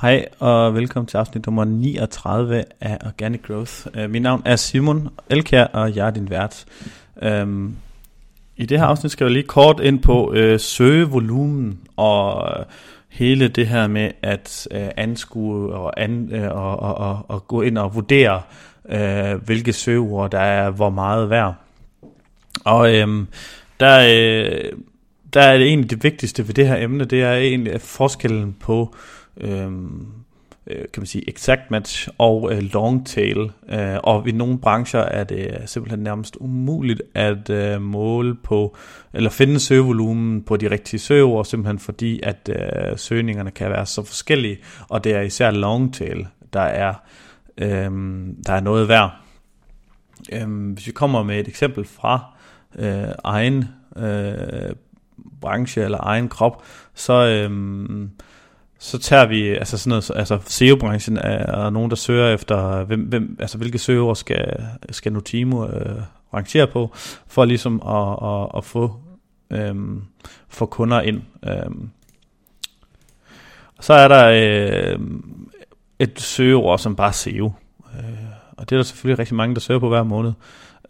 Hej og velkommen til afsnit nummer 39 af Organic Growth. Uh, mit navn er Simon Elkær, og jeg er din vært. Um, I det her afsnit skal jeg lige kort ind på uh, søgevolumen og uh, hele det her med at uh, anskue og, an, uh, og, og, og, og gå ind og vurdere, uh, hvilke søgeord der er hvor meget værd. Og um, der, uh, der er det egentlig det vigtigste ved det her emne, det er egentlig forskellen på Øhm, øh, kan man sige, exact match og øh, long tail. Øh, og i nogle brancher er det simpelthen nærmest umuligt at øh, måle på, eller finde søgevolumen på de rigtige søgeord, simpelthen fordi at øh, søgningerne kan være så forskellige, og det er især long tail, der er, øh, der er noget værd. Øh, hvis vi kommer med et eksempel fra øh, egen øh, branche eller egen krop, så, Øh, så tager vi altså sådan noget, altså SEO-branchen er nogen, der søger efter, hvem, hvem, altså hvilke søger skal, skal Notimo øh, rangere på, for ligesom at, at, at få, øhm, få kunder ind. Øhm. Så er der øh, et søgeord som bare SEO, øh, og det er der selvfølgelig rigtig mange, der søger på hver måned.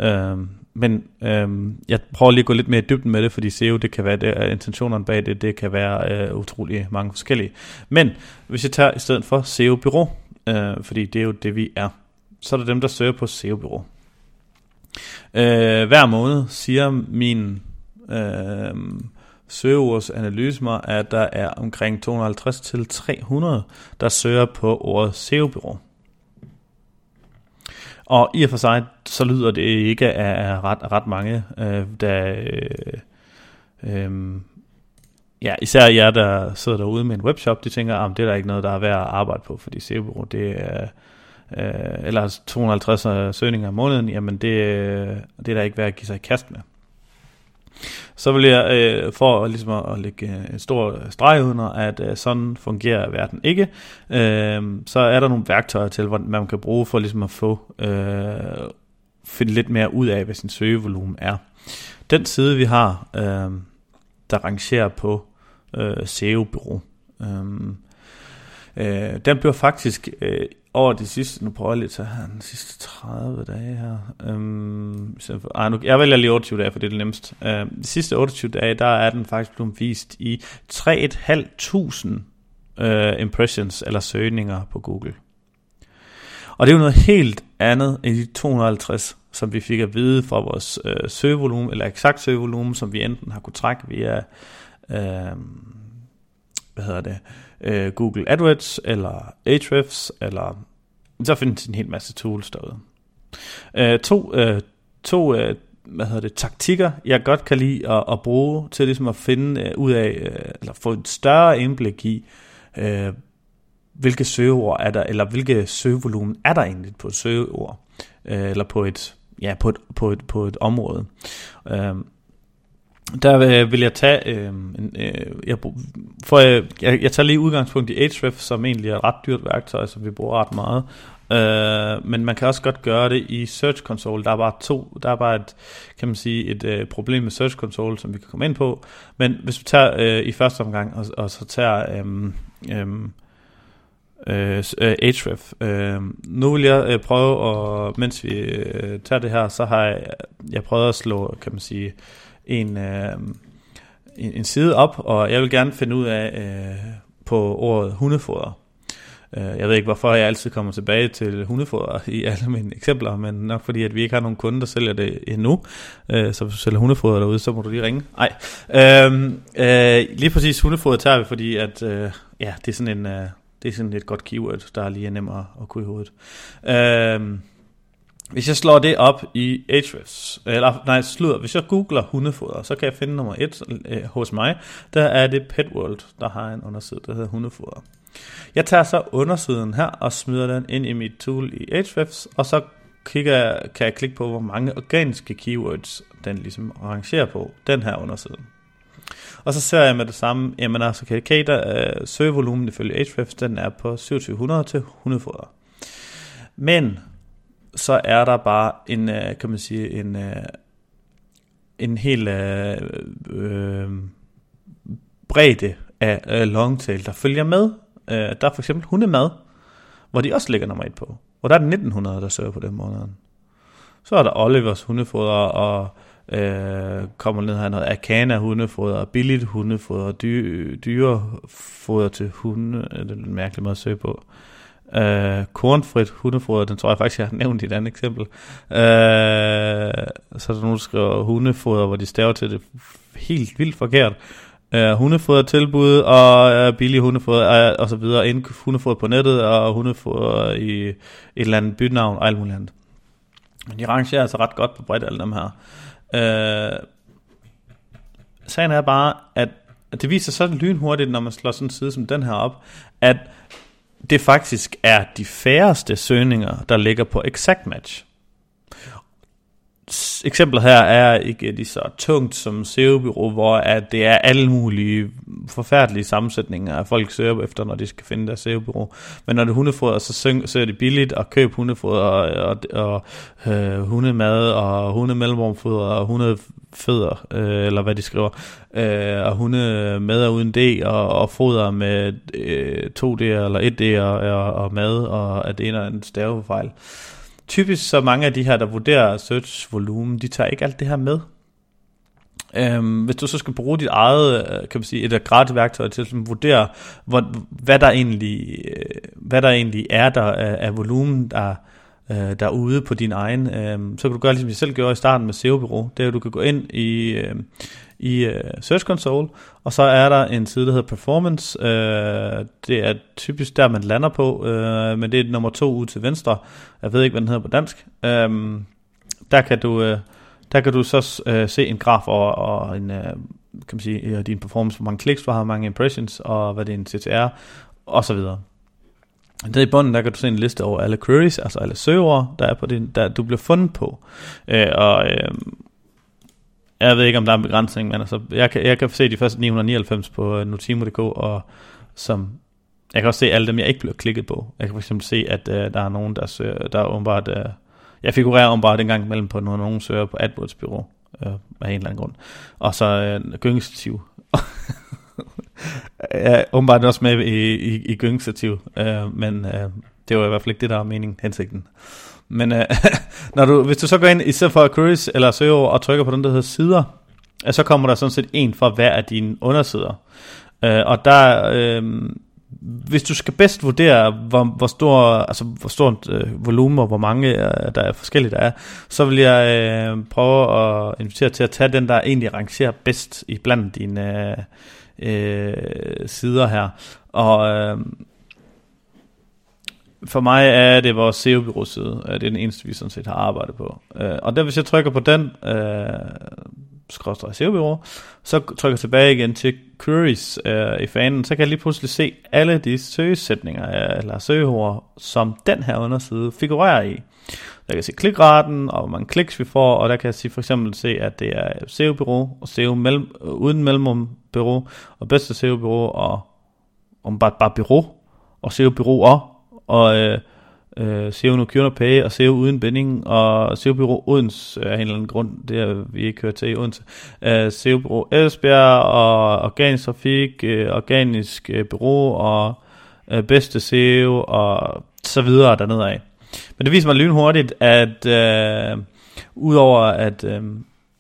Øhm, men øhm, jeg prøver lige at gå lidt mere i dybden med det, fordi SEO, det kan være, det, intentionerne bag det, det kan være øh, utrolig mange forskellige. Men hvis jeg tager i stedet for SEO-byrå, øh, fordi det er jo det, vi er, så er der dem, der søger på SEO-byrå. Øh, hver måned siger min øh, søgeordsanalyse mig, at der er omkring 250-300, der søger på ordet SEO-byrå. Og i og for sig, så lyder det ikke af ret, ret mange, øh, der... Øh, øh, ja, især jer, der sidder derude med en webshop, de tænker, at det er der ikke noget, der er værd at arbejde på, fordi SEO, det er... Øh, eller altså, 250 øh, søgninger om måneden, jamen det, øh, det er der ikke værd at give sig i kast med. Så vil jeg, øh, for ligesom at, at lægge øh, en stor streg under, at øh, sådan fungerer verden ikke, øh, så er der nogle værktøjer til, hvordan man kan bruge for ligesom at få øh, finde lidt mere ud af, hvad sin søgevolumen er. Den side, vi har, øh, der rangerer på øh, SEO-bureau, øh, øh, den blev faktisk øh, over de sidste, nu prøver jeg lige at tage her, de sidste 30 dage her. Øhm, så, ej, nu, jeg vælger lige 28 dage, for det er det nemmest. Øhm, de sidste 28 dage, der er den faktisk blevet vist i 3.500 øh, impressions eller søgninger på Google. Og det er jo noget helt andet end de 250, som vi fik at vide fra vores øh, søgevolumen, eller eksakt søgevolumen, som vi enten har kunne trække via, øh, hvad hedder det, øh, Google AdWords, eller Ahrefs, eller så findes en hel masse tools derude. Øh, to øh, to øh, hvad hedder det, taktikker, jeg godt kan lide at, at bruge til ligesom at finde øh, ud af, øh, eller få et større indblik i, øh, hvilke søgeord er der, eller hvilke søgevolumen er der egentlig på et søgeord, øh, eller på et, ja, på et, på et, på et område. Øh, der øh, vil jeg tage, øh, en, øh, jeg, for, øh, jeg, jeg tager lige udgangspunkt i Ahrefs, som egentlig er et ret dyrt værktøj, som vi bruger ret meget. Øh, men man kan også godt gøre det i Search Console. Der er bare to, der er bare et, kan man sige, et øh, problem med Search Console, som vi kan komme ind på. Men hvis vi tager øh, i første omgang, og, og så tager øh, øh, øh, Ahrefs. Øh, nu vil jeg øh, prøve, og mens vi øh, tager det her, så har jeg, jeg prøvet at slå, kan man sige, en, øh, en, en side op, og jeg vil gerne finde ud af øh, på ordet hundefoder. Øh, jeg ved ikke, hvorfor jeg altid kommer tilbage til hundefoder i alle mine eksempler, men nok fordi, at vi ikke har nogen kunder, der sælger det endnu. Øh, så hvis du sælger hundefoder derude, så må du lige ringe. Nej, øhm, øh, lige præcis hundefoder tager vi, fordi at, øh, ja, det er sådan en... Øh, det er sådan et godt keyword, der er lige nemmere at kunne i hovedet. Øhm, hvis jeg slår det op i Ahrefs, eller nej, slutter, hvis jeg googler hundefoder, så kan jeg finde nummer et øh, hos mig. Der er det Pet World, der har en underside, der hedder hundefoder. Jeg tager så undersiden her og smider den ind i mit tool i Ahrefs, og så kigger, kan jeg klikke på, hvor mange organiske keywords den ligesom rangerer på, den her underside. Og så ser jeg med det samme, jamen altså, okay, okay der, øh, søgevolumen ifølge Ahrefs, den er på 2700 til hundefoder. Men så er der bare en, øh, kan man sige, en, øh, en hel øh, øh, bredde af øh, longtail, der følger med Øh, der er for eksempel hundemad, hvor de også ligger nummer et på. Hvor der er 1900, der søger på den måned. Så er der Olivers hundefoder, og øh, kommer ned her noget Akana hundefoder, billigt hundefoder, dy, dyrefoder til hunde, det er en mærkelig måde at søge på. Øh, Øh, kornfrit hundefoder, den tror jeg faktisk, jeg har nævnt i et andet eksempel. Øh, så er der nogen, der skriver hundefoder, hvor de staver til det helt vildt forkert. Øh, hundefoder tilbud og øh, billige hundefoder øh, og så videre. Ind hundefoder på nettet og hundefoder i et eller andet bynavn og alt muligt andet. Men de rangerer altså ret godt på bredt alle dem her. Øh, sagen er bare, at det viser sådan lynhurtigt, når man slår sådan en side som den her op, at det faktisk er de færreste søgninger, der ligger på exact match eksemplet her er ikke lige så tungt som SEO-byrå, hvor at det er alle mulige forfærdelige sammensætninger af folk søger efter, når de skal finde deres SEO-byrå. Men når det er hundefoder, så søger det billigt at købe hundefoder og, og, og øh, hundemad og hundemellemrumfoder og fødder, øh, eller hvad de skriver, øh, og hundemad og uden D og, og foder med øh, 2D eller 1D og, og, og mad og at det ene er en stavefejl typisk så mange af de her, der vurderer search volumen, de tager ikke alt det her med. Øhm, hvis du så skal bruge dit eget, øh, kan man sige, et gratis værktøj til at vurdere, hvor, hvad, der egentlig, øh, hvad der egentlig er der af, af volumen, der, øh, Øh, derude på din egen, øh, så kan du gøre ligesom jeg selv gjorde i starten med SEO-bureau, det er at du kan gå ind i, øh, i øh, Search Console, og så er der en side, der hedder Performance. Øh, det er typisk der, man lander på, øh, men det er nummer to ud til venstre. Jeg ved ikke, hvad den hedder på dansk. Øh, der kan du... Øh, der kan du så øh, se en graf over, og en, øh, kan man sige, øh, din performance, hvor mange kliks du har, hvor mange impressions, og hvad det er en CTR, og så videre. Der i bunden, der kan du se en liste over alle queries, altså alle søger, der er på din, der du bliver fundet på. Øh, og øh, jeg ved ikke, om der er en begrænsning, men altså, jeg kan, jeg kan se de første 999 på øh, uh, Notimo.dk, og som, jeg kan også se alle dem, jeg ikke bliver klikket på. Jeg kan for eksempel se, at uh, der er nogen, der søger, der er åbenbart, uh, jeg figurerer åbenbart en gang imellem på, når nogen søger på AdWords Bureau, uh, af en eller anden grund. Og så uh, gyngestativ. jeg er åbenbart også med i, i, i gyngstativ, øh, men øh, det var i hvert fald ikke det, der var meningen, hensigten. Men øh, når du, hvis du så går ind, i stedet for queries eller søger og trykker på den, der hedder sider, øh, så kommer der sådan set en for hver af dine undersider. Øh, og der, øh, hvis du skal bedst vurdere, hvor, hvor stor, altså hvor stort øh, volumen og hvor mange øh, der er forskellige der er, så vil jeg øh, prøve at invitere til at tage den, der egentlig rangerer bedst i blandt dine øh, øh, sider her. Og øh, for mig er det vores SEO-byrå side. Det er den eneste, vi sådan set har arbejdet på. Øh, og der hvis jeg trykker på den, øh, skråstrej SEO-byrå, så trykker jeg tilbage igen til queries øh, i fanen, så kan jeg lige pludselig se alle de søgesætninger, øh, eller søgeord, som den her underside figurerer i. Jeg kan se klikraten, og hvor mange kliks vi får, og der kan jeg sige, for eksempel se, at det er SEO-bureau, og SEO mellem, øh, uden mellemrum bureau, og bedste SEO-bureau, og om bare, bare bureau, og SEO-bureau og øh, øh, SEO no cure no pay, og SEO uden binding, og SEO Bureau Odense af en eller anden grund, det er vi ikke hørt til i Odense, øh, SEO Bureau Esbjerg, og organisk trafik, øh, organisk øh, bureau, og øh, bedste SEO, og så videre dernede af. Men det viser mig lynhurtigt, at øh, udover at, øh,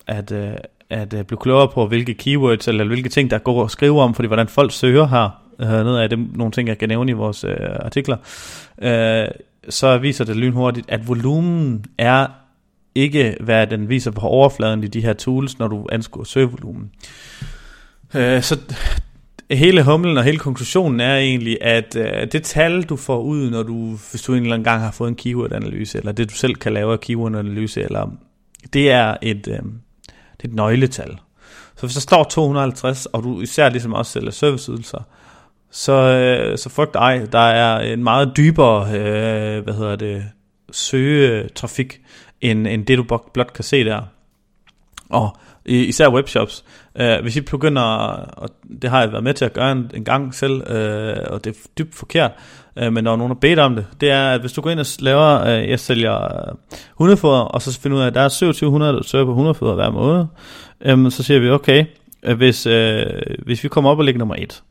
at, øh, at øh, blive klogere på, hvilke keywords, eller hvilke ting, der går og skrive om, fordi hvordan folk søger her, øh, ned af dem, nogle ting, jeg kan nævne i vores øh, artikler, øh, så viser det lynhurtigt, at volumen er ikke, hvad den viser på overfladen i de her tools, når du anskuer søgevolumen. Øh, så hele humlen og hele konklusionen er egentlig, at øh, det tal, du får ud, når du, hvis du en eller anden gang har fået en keyword-analyse, eller det du selv kan lave af keyword-analyse, eller, det er et, øh, det er et nøgletal. Så hvis der står 250, og du især ligesom også sælger serviceydelser, så, øh, så frygt ej, der er en meget dybere, øh, hvad hedder det, søgetrafik, end, end det du blot kan se der. Og især webshops. Øh, hvis I begynder, og det har jeg været med til at gøre en, en gang selv, øh, og det er dybt forkert, øh, men når nogen har bedt om det, det er, at hvis du går ind og laver, øh, jeg sælger øh, hundefoder, og så finder ud af, at der er 2700, der søger på hundefoder hver måned, øh, så siger vi, okay, øh, hvis, øh, hvis vi kommer op og ligger nummer 1,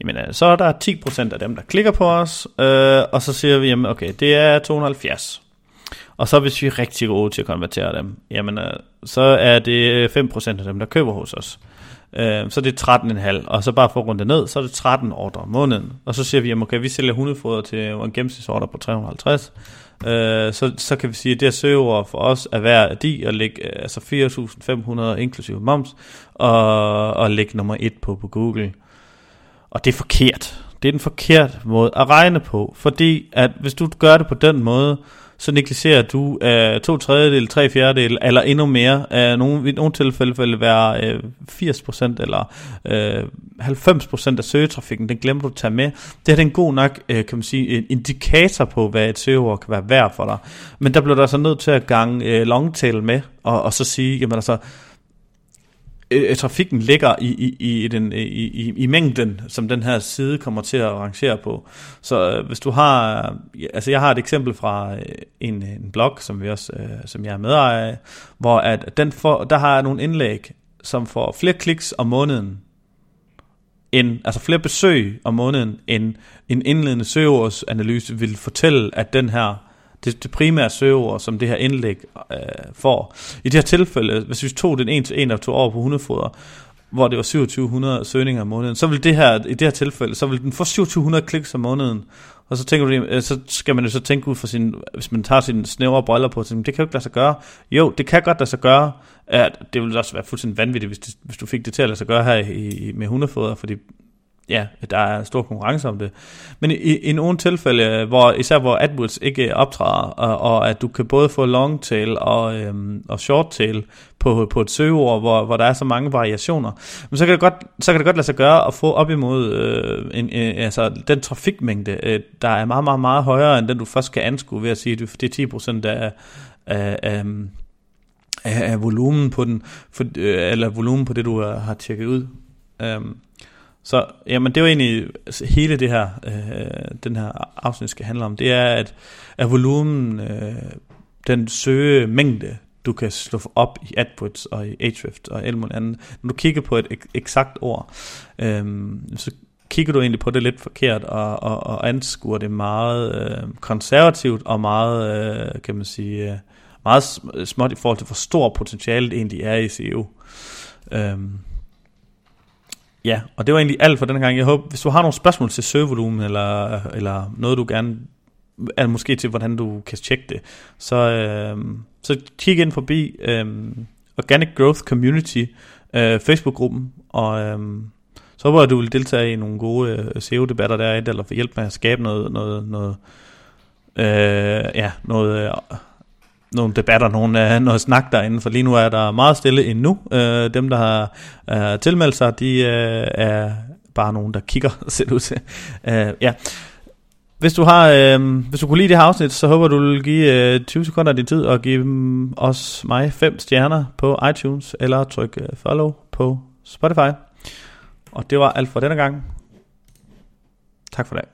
jamen, øh, så er der 10% af dem, der klikker på os, øh, og så siger vi, jamen, okay, det er 270. Og så hvis vi er rigtig gode til at konvertere dem, jamen, øh, så er det øh, 5% af dem, der køber hos os. Øh, så det er 13,5, og så bare for at runde det ned, så er det 13 ordre om måneden. Og så siger vi, jamen, okay, vi sælger hundefoder til en gennemsnitsorder på 350, øh, så, så kan vi sige, at det her søgeord for os er værd værdi at lægge øh, altså 4.500 inklusive moms, og, og lægge nummer 1 på på Google. Og det er forkert. Det er den forkerte måde at regne på, fordi at hvis du gør det på den måde, så negligerer du uh, to tredjedel, tre fjerdedel, eller endnu mere. Øh, uh, nogle, I nogle tilfælde vil det være øh, uh, 80% eller uh, 90% af søgetrafikken, den glemmer du at tage med. Det er en god nok, uh, kan man sige, en indikator på, hvad et søgeord kan være værd for dig. Men der bliver du altså nødt til at gange uh, longtail med, og, og så sige, jamen altså, Øh, øh, trafikken ligger i, i, i, den, i, i, i mængden, som den her side kommer til at rangere på. Så øh, hvis du har, altså jeg har et eksempel fra øh, en, en blog, som, vi også, øh, som jeg er medejer af, hvor at den får, der har jeg nogle indlæg, som får flere kliks om måneden, end, altså flere besøg om måneden, end en indledende søgeordsanalyse vil fortælle, at den her det, det primære søgeord, som det her indlæg øh, får. I det her tilfælde, hvis vi tog den en til en, der tog over på hundefoder, hvor det var 2700 søgninger om måneden, så vil det her, i det her tilfælde, så vil den få 2700 kliks om måneden. Og så tænker du, øh, så skal man jo så tænke ud for sin, hvis man tager sin snævre briller på, så det kan jo ikke lade sig gøre. Jo, det kan godt lade sig gøre. At det ville også være fuldstændig vanvittigt, hvis, det, hvis du fik det til at lade sig gøre her i, med hundefoder, fordi ja, der er stor konkurrence om det. Men i, i nogle tilfælde, øh, hvor, især hvor AdWords ikke optræder, og, og at du kan både få long tail og, øhm, og short tail på, på et søgeord, hvor, hvor der er så mange variationer, men så kan det godt, så kan det godt lade sig gøre at få op imod øh, en, øh, altså den trafikmængde, øh, der er meget, meget, meget højere, end den du først kan anskue ved at sige, at det er 10% af, af, af af, af volumen på den, for, øh, eller volumen på det, du øh, har tjekket ud. Um, så jamen, det var egentlig hele det her, øh, den her afsnit skal handle om. Det er, at, at volumen, øh, den søge mængde, du kan slå op i AdWords og i Ahrefs og alt muligt andet. Når du kigger på et ek- eksakt ord, øh, så kigger du egentlig på det lidt forkert og, og, og anskuer det meget øh, konservativt og meget, øh, kan man sige, øh, meget småt i forhold til, hvor stor potentialet egentlig er i SEO. Øh, Ja, og det var egentlig alt for den gang. Jeg håber, hvis du har nogle spørgsmål til søgevolumen, eller, eller noget du gerne, eller måske til hvordan du kan tjekke det, så, øh, så kig ind forbi øh, Organic Growth Community, øh, Facebook-gruppen, og øh, så håber jeg, at du vil deltage i nogle gode øh, SEO-debatter derinde, eller få hjælp med at skabe noget, noget, noget øh, ja, noget... Øh, nogle debatter, nogle, øh, noget snak derinde, for lige nu er der meget stille endnu. Øh, dem, der har øh, tilmeldt sig, de øh, er bare nogen, der kigger, ser det ud til. Øh, ja. Hvis du har, øh, hvis du kunne lide det her afsnit, så håber du vil give øh, 20 sekunder af din tid og give os mig 5 stjerner på iTunes, eller tryk øh, follow på Spotify. Og det var alt for denne gang. Tak for det.